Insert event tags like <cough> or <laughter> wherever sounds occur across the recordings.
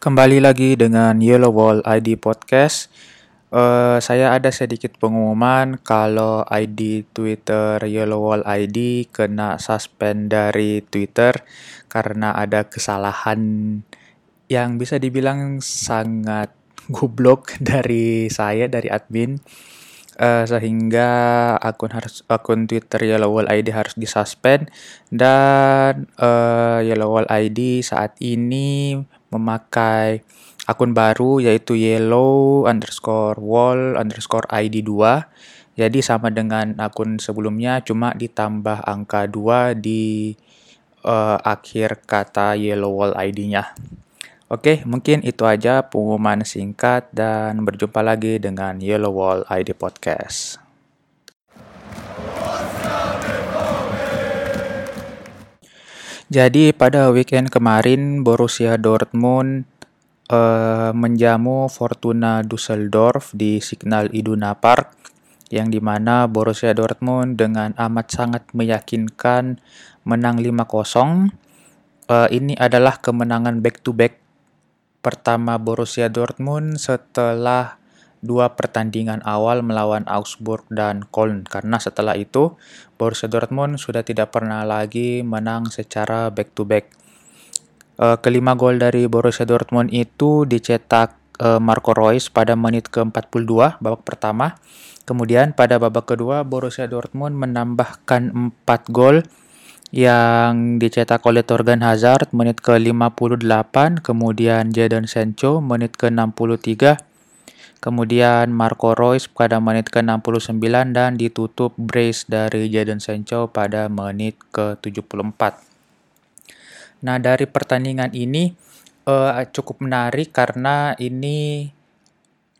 Kembali lagi dengan Yellow Wall ID Podcast. Uh, saya ada sedikit pengumuman kalau ID Twitter Yellow Wall ID kena suspend dari Twitter karena ada kesalahan yang bisa dibilang sangat <laughs> goblok dari saya dari admin uh, sehingga akun harus akun Twitter Yellow Wall ID harus disuspend dan uh, Yellow Wall ID saat ini memakai akun baru yaitu yellow underscore wall underscore id 2 jadi sama dengan akun sebelumnya cuma ditambah angka 2 di uh, akhir kata yellow wall id-nya Oke, mungkin itu aja pengumuman singkat dan berjumpa lagi dengan Yellow Wall ID Podcast. Jadi pada weekend kemarin Borussia Dortmund uh, menjamu Fortuna Düsseldorf di Signal Iduna Park yang di mana Borussia Dortmund dengan amat sangat meyakinkan menang 5-0. Uh, ini adalah kemenangan back to back pertama Borussia Dortmund setelah dua pertandingan awal melawan Augsburg dan Köln karena setelah itu Borussia Dortmund sudah tidak pernah lagi menang secara back to back. Kelima gol dari Borussia Dortmund itu dicetak uh, Marco Reus pada menit ke-42 babak pertama. Kemudian pada babak kedua Borussia Dortmund menambahkan 4 gol yang dicetak oleh Torgan Hazard menit ke-58, kemudian Jadon Sancho menit ke-63, Kemudian Marco Reus pada menit ke-69 dan ditutup brace dari Jadon Sancho pada menit ke-74. Nah, dari pertandingan ini uh, cukup menarik karena ini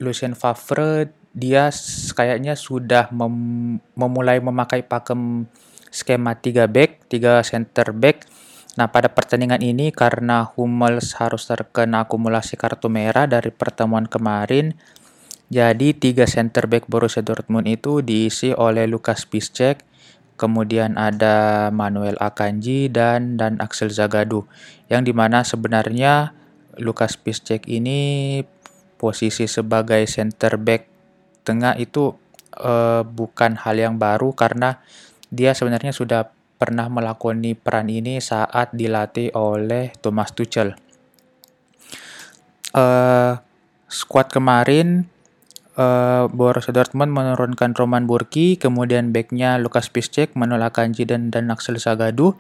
Lucien Favre dia kayaknya sudah mem memulai memakai pakem skema 3 back, 3 center back. Nah, pada pertandingan ini karena Hummels harus terkena akumulasi kartu merah dari pertemuan kemarin, jadi tiga center back Borussia Dortmund itu diisi oleh Lukas Piszczek, kemudian ada Manuel Akanji dan dan Axel Zagadou. Yang di mana sebenarnya Lukas Piszczek ini posisi sebagai center back tengah itu uh, bukan hal yang baru karena dia sebenarnya sudah pernah melakoni peran ini saat dilatih oleh Thomas Tuchel. Uh, squad kemarin uh, Borussia Dortmund menurunkan Roman Burki, kemudian backnya Lukas Piszczek, Manuel Akanji dan Axel Zagadou.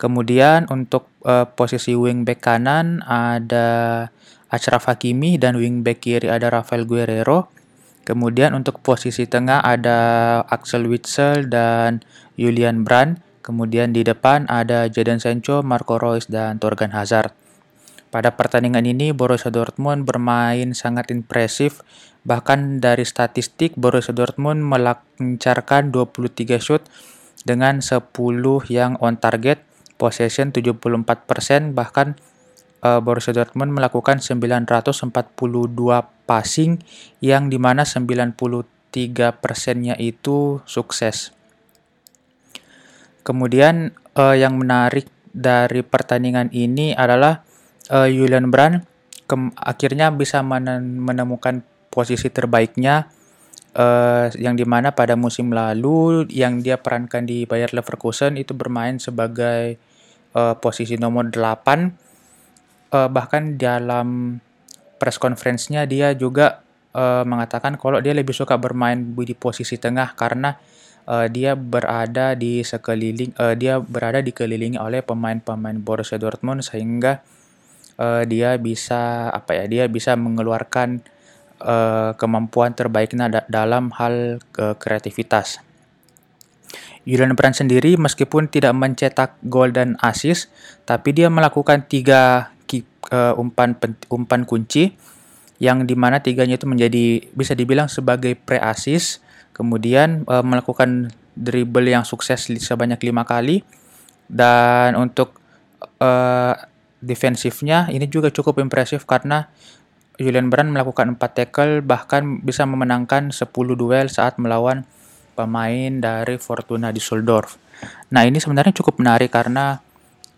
Kemudian untuk uh, posisi wingback kanan ada Achraf Hakimi dan wingback kiri ada Rafael Guerrero. Kemudian untuk posisi tengah ada Axel Witsel dan Julian Brand. Kemudian di depan ada Jadon Sancho, Marco Reus dan Torgan Hazard. Pada pertandingan ini Borussia Dortmund bermain sangat impresif Bahkan dari statistik Borussia Dortmund melancarkan 23 shoot dengan 10 yang on target, possession 74%, bahkan uh, Borussia Dortmund melakukan 942 passing yang di mana 93 persennya itu sukses. Kemudian uh, yang menarik dari pertandingan ini adalah uh, Julian Brand akhirnya bisa menemukan posisi terbaiknya uh, yang di mana pada musim lalu yang dia perankan di Bayer Leverkusen itu bermain sebagai uh, posisi nomor 8 uh, bahkan dalam press conference-nya dia juga uh, mengatakan kalau dia lebih suka bermain di posisi tengah karena uh, dia berada di sekeliling uh, dia berada dikelilingi oleh pemain-pemain Borussia Dortmund sehingga uh, dia bisa apa ya dia bisa mengeluarkan uh, kemampuan terbaiknya da dalam hal ke kreativitas. Julian Brand sendiri meskipun tidak mencetak gol dan assist, tapi dia melakukan tiga uh, umpan umpan kunci yang di mana tiganya itu menjadi bisa dibilang sebagai pre-assist, kemudian uh, melakukan dribble yang sukses sebanyak lima kali, dan untuk uh, defensifnya ini juga cukup impresif karena Julian Brand melakukan 4 tackle bahkan bisa memenangkan 10 duel saat melawan pemain dari Fortuna Düsseldorf. Nah, ini sebenarnya cukup menarik karena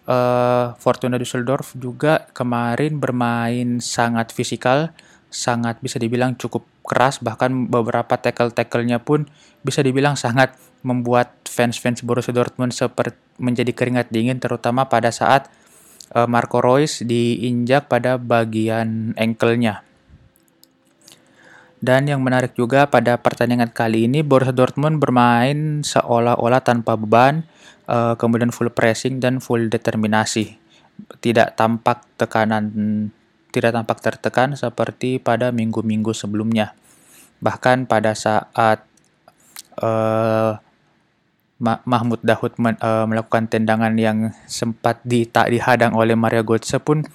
uh, Fortuna Düsseldorf juga kemarin bermain sangat fisikal, sangat bisa dibilang cukup keras, bahkan beberapa tackle-tackle-nya pun bisa dibilang sangat membuat fans-fans Borussia Dortmund seperti menjadi keringat dingin, terutama pada saat uh, Marco Reus diinjak pada bagian ankle-nya. Dan yang menarik juga pada pertandingan kali ini Borussia Dortmund bermain seolah-olah tanpa beban, uh, kemudian full pressing dan full determinasi. Tidak tampak tekanan, tidak tampak tertekan seperti pada minggu-minggu sebelumnya. Bahkan pada saat uh, Mahmud Dahoud men, uh, melakukan tendangan yang sempat di, tak dihadang oleh Mario Götze pun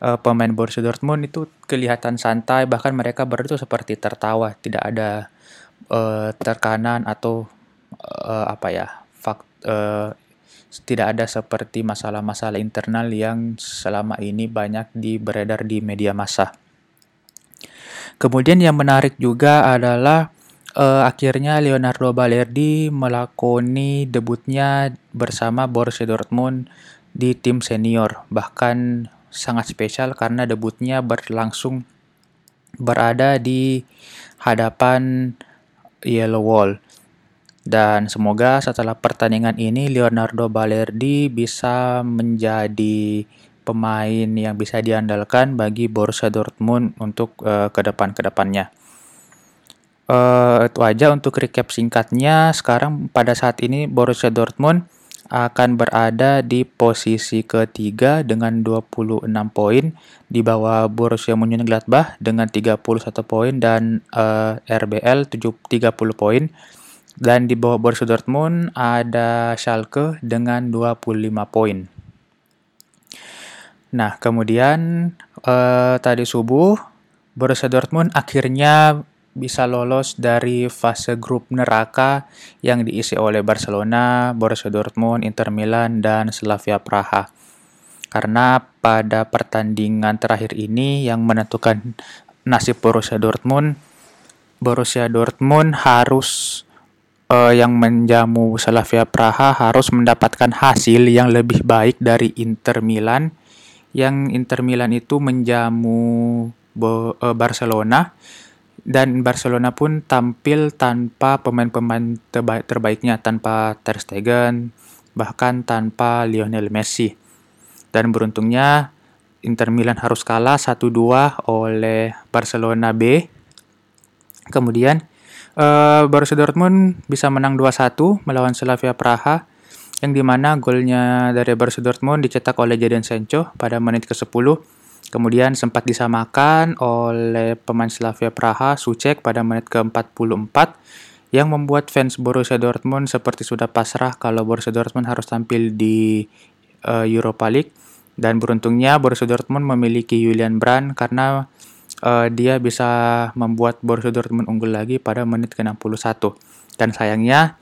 uh, pemain Borussia Dortmund itu kelihatan santai bahkan mereka berdua seperti tertawa tidak ada uh, tekanan atau uh, apa ya fakt uh, tidak ada seperti masalah-masalah internal yang selama ini banyak di beredar di media massa. Kemudian yang menarik juga adalah uh, akhirnya Leonardo Balerdi melakoni debutnya bersama Borussia Dortmund di tim senior. Bahkan sangat spesial karena debutnya berlangsung berada di hadapan Yellow Wall. Dan semoga setelah pertandingan ini Leonardo Balerdi bisa menjadi pemain yang bisa diandalkan bagi Borussia Dortmund untuk uh, ke depan-ke depannya. Uh, itu aja untuk recap singkatnya. Sekarang pada saat ini Borussia Dortmund akan berada di posisi ketiga dengan 26 poin di bawah Borussia Mönchengladbach dengan 31 poin dan uh, RBL 30 poin dan di bawah Borussia Dortmund ada Schalke dengan 25 poin. Nah, kemudian uh, tadi subuh Borussia Dortmund akhirnya bisa lolos dari fase grup neraka yang diisi oleh Barcelona, Borussia Dortmund, Inter Milan, dan Slavia Praha. Karena pada pertandingan terakhir ini yang menentukan nasib Borussia Dortmund, Borussia Dortmund harus uh, yang menjamu Slavia Praha harus mendapatkan hasil yang lebih baik dari Inter Milan. Yang Inter Milan itu menjamu uh, Barcelona dan Barcelona pun tampil tanpa pemain-pemain terba terbaiknya, tanpa Ter Stegen, bahkan tanpa Lionel Messi. Dan beruntungnya Inter Milan harus kalah 1-2 oleh Barcelona B. Kemudian uh, Borussia Dortmund bisa menang 2-1 melawan Slavia Praha yang di mana golnya dari Borussia Dortmund dicetak oleh Jadon Sancho pada menit ke-10 Kemudian sempat disamakan oleh pemain Slavia Praha, Sucek pada menit ke-44 yang membuat fans Borussia Dortmund seperti sudah pasrah kalau Borussia Dortmund harus tampil di uh, Europa League. Dan beruntungnya Borussia Dortmund memiliki Julian Brand karena uh, dia bisa membuat Borussia Dortmund unggul lagi pada menit ke-61 dan sayangnya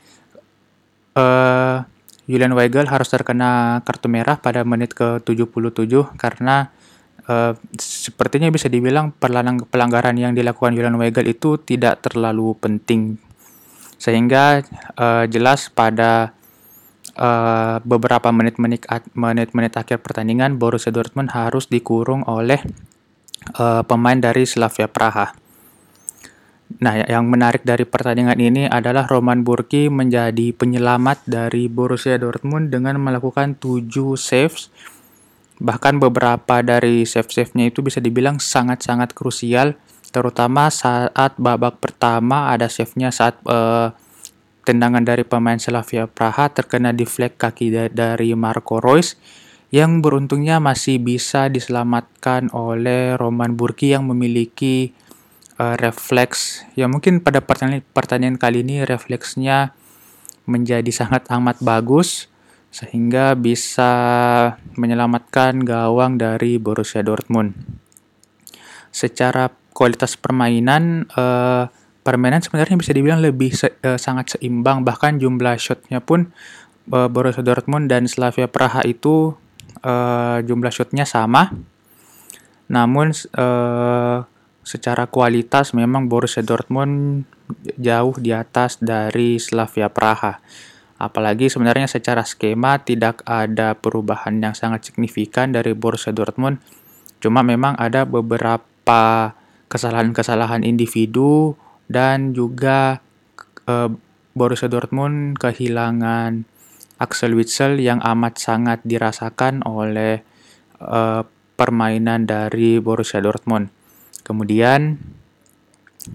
uh, Julian Weigel harus terkena kartu merah pada menit ke-77 karena Uh, sepertinya bisa dibilang pelanggaran yang dilakukan Julian Weigel itu tidak terlalu penting sehingga uh, jelas pada uh, beberapa menit-menit menit-menit akhir pertandingan Borussia Dortmund harus dikurung oleh uh, pemain dari Slavia Praha. Nah, yang menarik dari pertandingan ini adalah Roman Burki menjadi penyelamat dari Borussia Dortmund dengan melakukan 7 saves Bahkan beberapa dari save-save-nya itu bisa dibilang sangat-sangat krusial, terutama saat babak pertama ada save-nya saat uh, tendangan dari pemain Slavia Praha terkena deflect kaki da dari Marco Reus yang beruntungnya masih bisa diselamatkan oleh Roman Burki yang memiliki uh, refleks. Ya mungkin pada pertandingan, pertandingan kali ini refleksnya menjadi sangat amat bagus sehingga bisa menyelamatkan gawang dari Borussia Dortmund. Secara kualitas permainan, eh, permainan sebenarnya bisa dibilang lebih se eh, sangat seimbang, bahkan jumlah shotnya pun eh, Borussia Dortmund dan Slavia Praha itu eh, jumlah shotnya sama. Namun eh, secara kualitas memang Borussia Dortmund jauh di atas dari Slavia Praha Apalagi sebenarnya secara skema tidak ada perubahan yang sangat signifikan dari Borussia Dortmund. Cuma memang ada beberapa kesalahan-kesalahan individu dan juga uh, Borussia Dortmund kehilangan Axel Witsel yang amat sangat dirasakan oleh uh, permainan dari Borussia Dortmund. Kemudian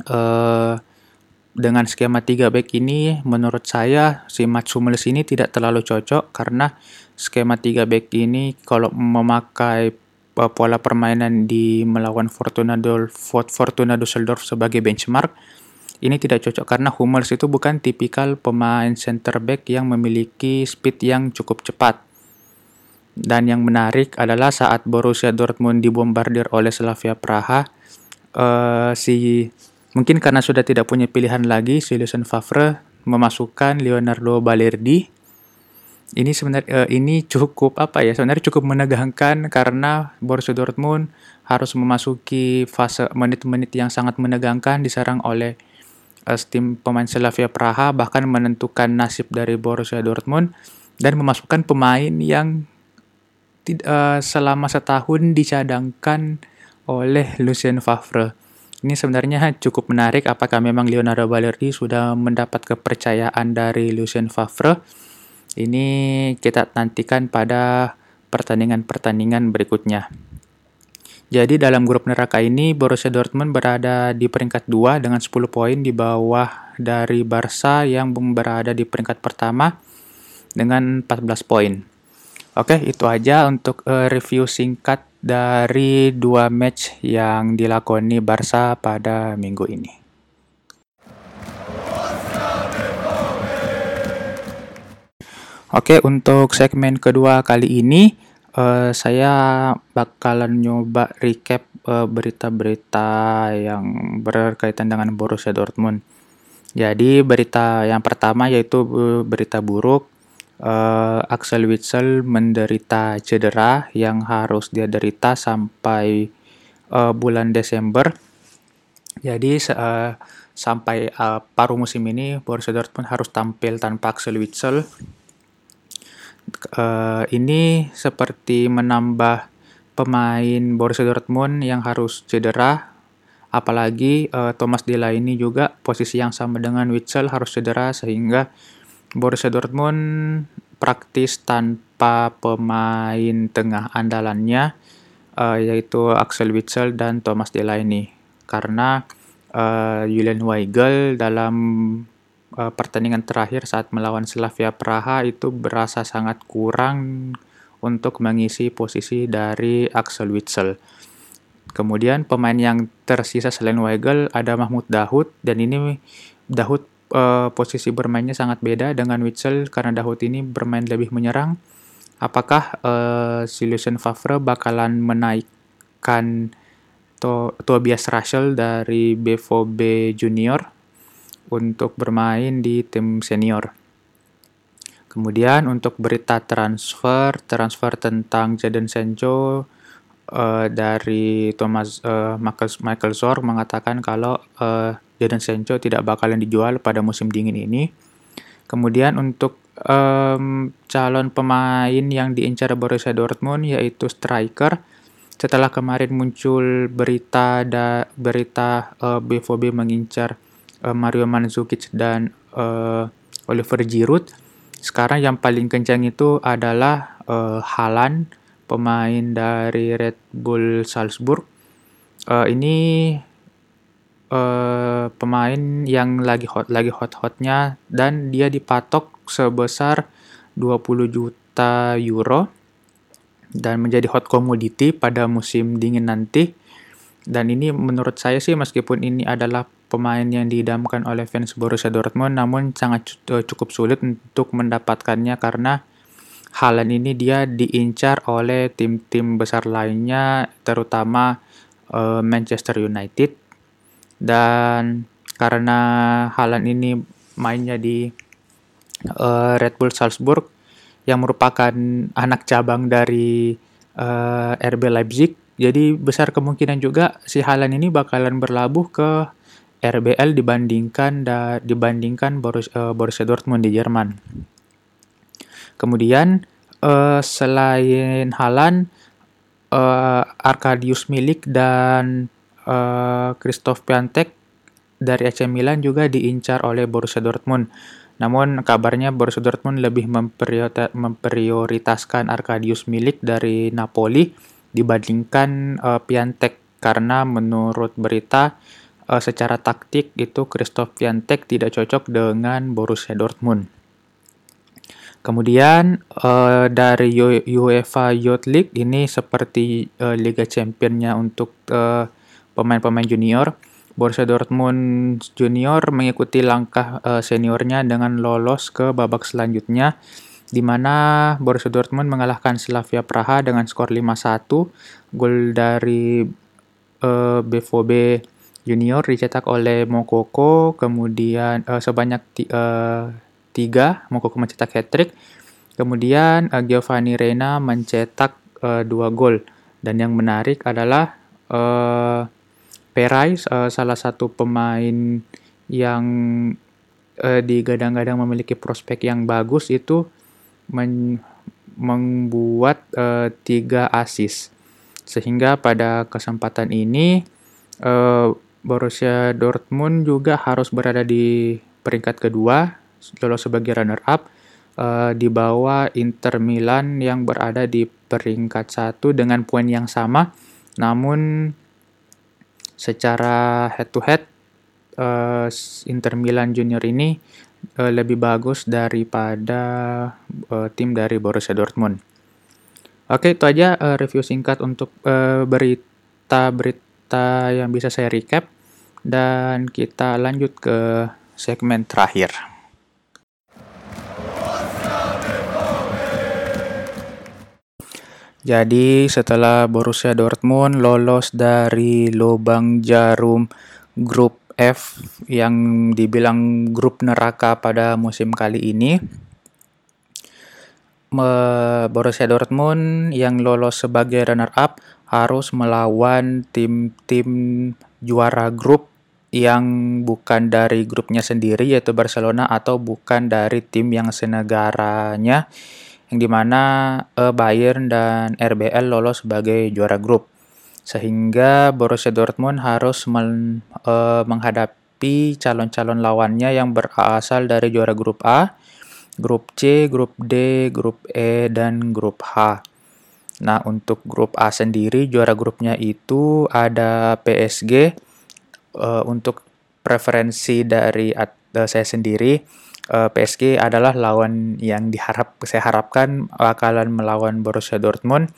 uh, dengan skema 3 back ini menurut saya si Mats Hummels ini tidak terlalu cocok karena skema 3 back ini kalau memakai uh, pola permainan di melawan Fortuna, Fortuna Düsseldorf sebagai benchmark ini tidak cocok karena Hummels itu bukan tipikal pemain center back yang memiliki speed yang cukup cepat. Dan yang menarik adalah saat Borussia Dortmund dibombardir oleh Slavia Praha, uh, si Mungkin karena sudah tidak punya pilihan lagi, si Lucien Favre memasukkan Leonardo Balerdi. Ini sebenarnya uh, ini cukup apa ya? Sebenarnya cukup menegangkan karena Borussia Dortmund harus memasuki fase menit-menit yang sangat menegangkan diserang oleh uh, tim pemain Slavia Praha bahkan menentukan nasib dari Borussia Dortmund dan memasukkan pemain yang uh, selama setahun dicadangkan oleh Lucien Favre. Ini sebenarnya cukup menarik apakah memang Leonardo Balerdi sudah mendapat kepercayaan dari Lucien Favre. Ini kita nantikan pada pertandingan-pertandingan berikutnya. Jadi dalam grup neraka ini Borussia Dortmund berada di peringkat 2 dengan 10 poin di bawah dari Barca yang berada di peringkat pertama dengan 14 poin. Oke, itu aja untuk uh, review singkat dari dua match yang dilakoni Barca pada minggu ini. Oke, untuk segmen kedua kali ini uh, saya bakalan nyoba recap eh, berita-berita yang berkaitan dengan Borussia Dortmund. Jadi berita yang pertama yaitu uh, berita buruk uh, Axel Witsel menderita cedera yang harus dia derita sampai uh, bulan Desember. Jadi uh, sampai uh, paruh musim ini Borussia Dortmund harus tampil tanpa Axel Witsel. Uh, ini seperti menambah pemain Borussia Dortmund yang harus cedera apalagi uh, Thomas Delaney juga posisi yang sama dengan Witsel harus cedera sehingga Borussia Dortmund praktis tanpa pemain tengah andalannya uh, yaitu Axel Witsel dan Thomas Delaney karena uh, Julian Weigel dalam uh, pertandingan terakhir saat melawan Slavia Praha itu berasa sangat kurang untuk mengisi posisi dari Axel Witsel. Kemudian pemain yang tersisa selain Weigel ada Mahmud Dahoud dan ini Dahoud uh, posisi bermainnya sangat beda dengan Witsel karena Dahoud ini bermain lebih menyerang. Apakah uh, si Lucien Favre bakalan menaikkan to Tobias Russell dari BVB Junior untuk bermain di tim senior? Kemudian untuk berita transfer, transfer tentang Jadon Sancho uh, dari Thomas uh, Michael, Michael Zorc mengatakan kalau uh, Jadon Sancho tidak bakalan dijual pada musim dingin ini. Kemudian untuk um, calon pemain yang diincar Borussia Dortmund yaitu striker. Setelah kemarin muncul berita da, berita uh, eh, BVB mengincar uh, Mario Mandzukic dan uh, Oliver Giroud, sekarang yang paling kencang itu adalah uh, Haaland, pemain dari Red Bull Salzburg. Uh, ini uh, pemain yang lagi hot lagi hot-hotnya dan dia dipatok sebesar 20 juta euro dan menjadi hot commodity pada musim dingin nanti. Dan ini menurut saya sih meskipun ini adalah pemain yang didamkan oleh fans Borussia Dortmund namun sangat eh, cukup sulit untuk mendapatkannya karena Haaland ini dia diincar oleh tim-tim besar lainnya terutama uh, Manchester United dan karena Haaland ini mainnya di uh, Red Bull Salzburg yang merupakan anak cabang dari uh, eh, RB Leipzig jadi besar kemungkinan juga si Haaland ini bakalan berlabuh ke RBL dibandingkan da, dibandingkan Borussia, Borussia Dortmund di Jerman. Kemudian uh, selain Halan, uh, Arkadius Milik dan uh, Christoph Piatek dari AC Milan juga diincar oleh Borussia Dortmund. Namun kabarnya Borussia Dortmund lebih memprioritaskan Arkadius Milik dari Napoli dibandingkan uh, Piantek karena menurut berita uh, secara taktik itu Christoph Piantek tidak cocok dengan Borussia Dortmund. Kemudian uh, dari UEFA Youth League ini seperti uh, Liga Championnya untuk pemain-pemain uh, junior Borussia Dortmund Junior mengikuti langkah uh, seniornya dengan lolos ke babak selanjutnya di mana Borussia Dortmund mengalahkan Slavia Praha dengan skor 5-1. Gol dari uh, BVB Junior dicetak oleh Mokoko, kemudian uh, sebanyak uh, tiga Mokoko mencetak hat-trick. Kemudian uh, Giovanni Reina mencetak uh, dua gol. Dan yang menarik adalah uh, Perai uh, salah satu pemain yang uh, digadang-gadang memiliki prospek yang bagus itu membuat uh, tiga asis sehingga pada kesempatan ini Borussia Dortmund juga harus berada di peringkat kedua lolos sebagai runner up uh, di bawah Inter Milan yang berada di peringkat satu dengan poin yang sama namun secara head to head uh, Inter Milan Junior ini uh, lebih bagus daripada uh, tim dari Borussia Dortmund. Oke, itu aja uh, review singkat untuk berita-berita yang bisa saya recap dan kita lanjut ke segmen terakhir. Jadi setelah Borussia Dortmund lolos dari lubang jarum grup F yang dibilang grup neraka pada musim kali ini, Borussia Dortmund yang lolos sebagai runner-up harus melawan tim-tim juara grup yang bukan dari grupnya sendiri yaitu Barcelona atau bukan dari tim yang senegaranya yang di mana uh, Bayern dan RBL lolos sebagai juara grup. Sehingga Borussia Dortmund harus men, uh, menghadapi calon-calon lawannya yang berasal dari juara grup A, grup C, grup D, grup E, dan grup H. Nah, untuk grup A sendiri juara grupnya itu ada PSG. Uh, untuk preferensi dari uh, saya sendiri, uh, eh, PSG adalah lawan yang diharap saya harapkan bakalan melawan Borussia Dortmund.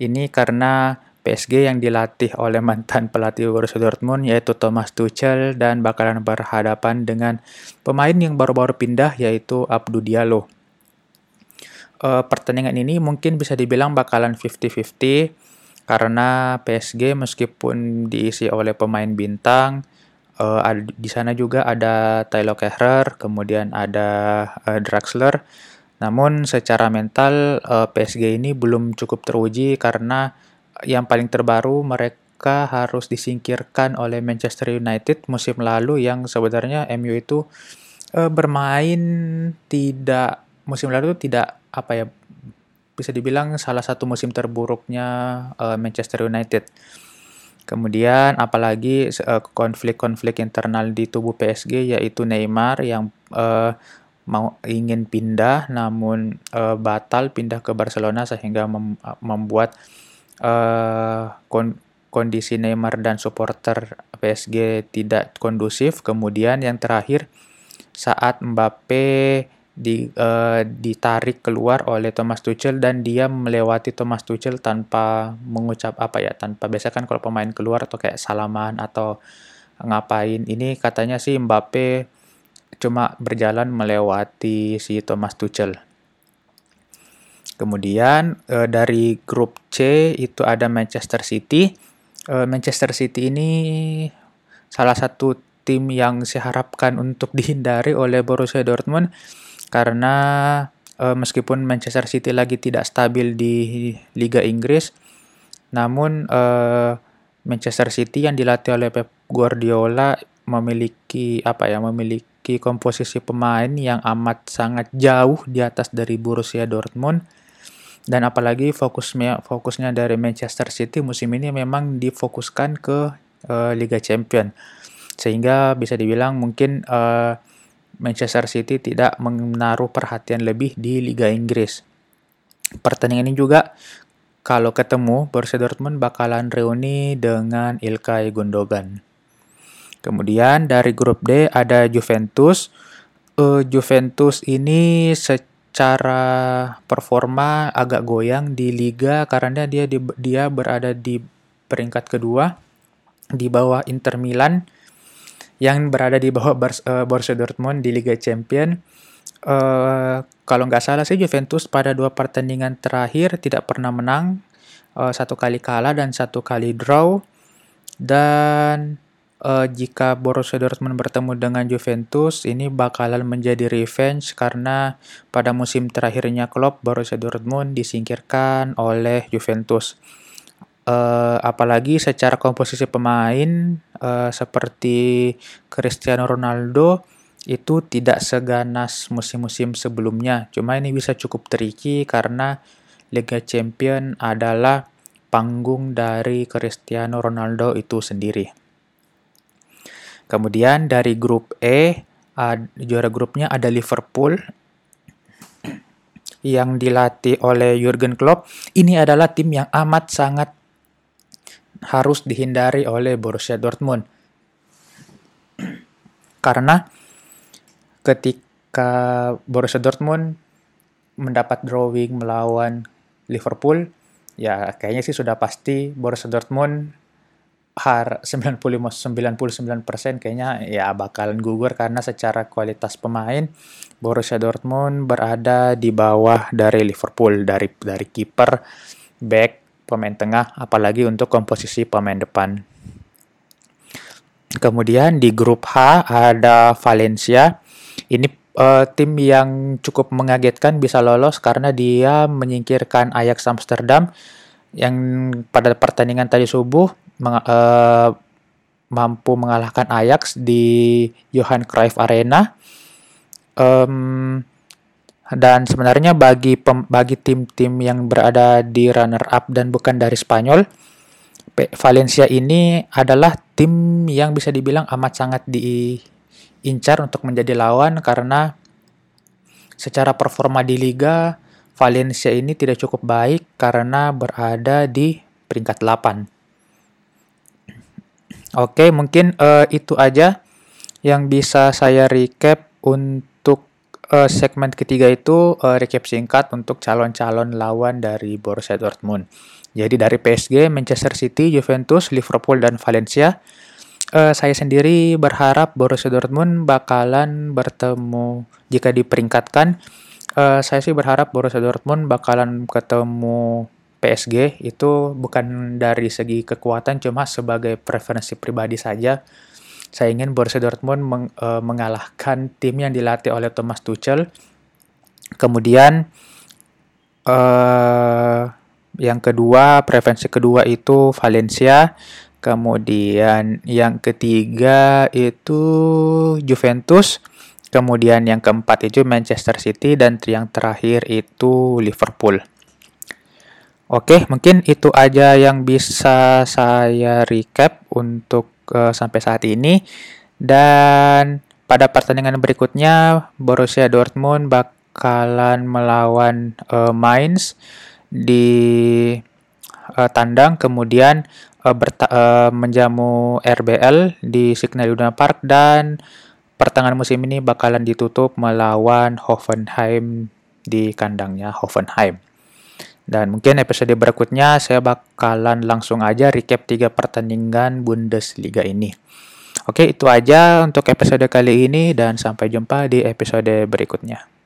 Ini karena PSG yang dilatih oleh mantan pelatih Borussia Dortmund yaitu Thomas Tuchel dan bakalan berhadapan dengan pemain yang baru-baru pindah yaitu Abdou Diallo. Uh, pertandingan ini mungkin bisa dibilang bakalan 50-50 karena PSG meskipun diisi oleh pemain bintang uh, ada, di sana juga ada Tyler Kehrer, kemudian ada uh, Draxler. Namun secara mental uh, PSG ini belum cukup teruji karena yang paling terbaru mereka harus disingkirkan oleh Manchester United musim lalu yang sebenarnya MU itu uh, bermain tidak musim lalu tidak apa ya bisa dibilang salah satu musim terburuknya uh, Manchester United. Kemudian apalagi uh, konflik-konflik internal di tubuh PSG yaitu Neymar yang uh, mau ingin pindah namun uh, batal pindah ke Barcelona sehingga mem membuat uh, kon kondisi Neymar dan supporter PSG tidak kondusif. Kemudian yang terakhir saat Mbappe di, uh, ditarik keluar oleh Thomas Tuchel dan dia melewati Thomas Tuchel tanpa mengucap apa ya tanpa biasa kan kalau pemain keluar atau kayak salaman atau ngapain ini katanya sih Mbappe cuma berjalan melewati si Thomas Tuchel. Kemudian uh, dari grup C itu ada Manchester City. Uh, Manchester City ini salah satu tim yang saya harapkan untuk dihindari oleh Borussia Dortmund karena uh, meskipun Manchester City lagi tidak stabil di Liga Inggris, namun uh, Manchester City yang dilatih oleh Pep Guardiola memiliki apa ya memiliki komposisi pemain yang amat sangat jauh di atas dari Borussia Dortmund. Dan apalagi fokusnya fokusnya dari Manchester City musim ini memang difokuskan ke uh, Liga Champion. Sehingga bisa dibilang mungkin uh, Manchester City tidak menaruh perhatian lebih di Liga Inggris. Pertandingan ini juga kalau ketemu Borussia Dortmund bakalan reuni dengan Ilkay Gundogan. Kemudian dari grup D ada Juventus. Uh, Juventus ini secara performa agak goyang di liga karena dia di, dia berada di peringkat kedua di bawah Inter Milan yang berada di bawah uh, Borussia Dortmund di Liga Champion. Uh, kalau nggak salah sih Juventus pada dua pertandingan terakhir tidak pernah menang, uh, satu kali kalah dan satu kali draw. Dan uh, jika Borussia Dortmund bertemu dengan Juventus ini bakalan menjadi revenge karena pada musim terakhirnya Klopp Borussia Dortmund disingkirkan oleh Juventus. Uh, apalagi secara komposisi pemain uh, seperti Cristiano Ronaldo itu tidak seganas musim-musim sebelumnya. Cuma ini bisa cukup tricky karena Liga Champion adalah panggung dari Cristiano Ronaldo itu sendiri. Kemudian dari grup E, juara grupnya ada Liverpool yang dilatih oleh Jurgen Klopp. Ini adalah tim yang amat sangat harus dihindari oleh Borussia Dortmund. <clears throat> Karena ketika Borussia Dortmund mendapat drawing melawan Liverpool, ya kayaknya sih sudah pasti Borussia Dortmund har 95 99% kayaknya ya bakalan gugur karena secara kualitas pemain Borussia Dortmund berada di bawah dari Liverpool dari dari kiper, back, pemain tengah apalagi untuk komposisi pemain depan. Kemudian di grup H ada Valencia. Ini uh, tim yang cukup mengagetkan bisa lolos karena dia menyingkirkan Ajax Amsterdam yang pada pertandingan tadi subuh meng, uh, mampu mengalahkan Ajax di Johan Cruyff Arena. Um, dan sebenarnya bagi pem, bagi tim-tim yang berada di runner up dan bukan dari Spanyol, Valencia ini adalah tim yang bisa dibilang amat sangat diincar untuk menjadi lawan karena secara performa di liga Valencia ini tidak cukup baik karena berada di peringkat 8. Oke, mungkin uh, itu aja yang bisa saya recap untuk uh, segmen ketiga itu uh, recap singkat untuk calon-calon lawan dari Borussia Dortmund. Jadi dari PSG, Manchester City, Juventus, Liverpool dan Valencia. Uh, saya sendiri berharap Borussia Dortmund bakalan bertemu jika diperingkatkan. Uh, saya sih berharap Borussia Dortmund bakalan ketemu PSG itu bukan dari segi kekuatan cuma sebagai preferensi pribadi saja. Saya ingin Borussia Dortmund meng, uh, mengalahkan tim yang dilatih oleh Thomas Tuchel. Kemudian uh, yang kedua, preferensi kedua itu Valencia. Kemudian yang ketiga itu Juventus. Kemudian yang keempat itu Manchester City dan yang terakhir itu Liverpool. Oke, mungkin itu aja yang bisa saya recap untuk uh, sampai saat ini. Dan pada pertandingan berikutnya Borussia Dortmund bakalan melawan uh, Mainz di uh, tandang, kemudian uh, uh, menjamu RBL di Signal Iduna Park dan pertengahan musim ini bakalan ditutup melawan Hoffenheim di kandangnya Hoffenheim. Dan mungkin episode berikutnya saya bakalan langsung aja recap tiga pertandingan Bundesliga ini. Oke, itu aja untuk episode kali ini dan sampai jumpa di episode berikutnya.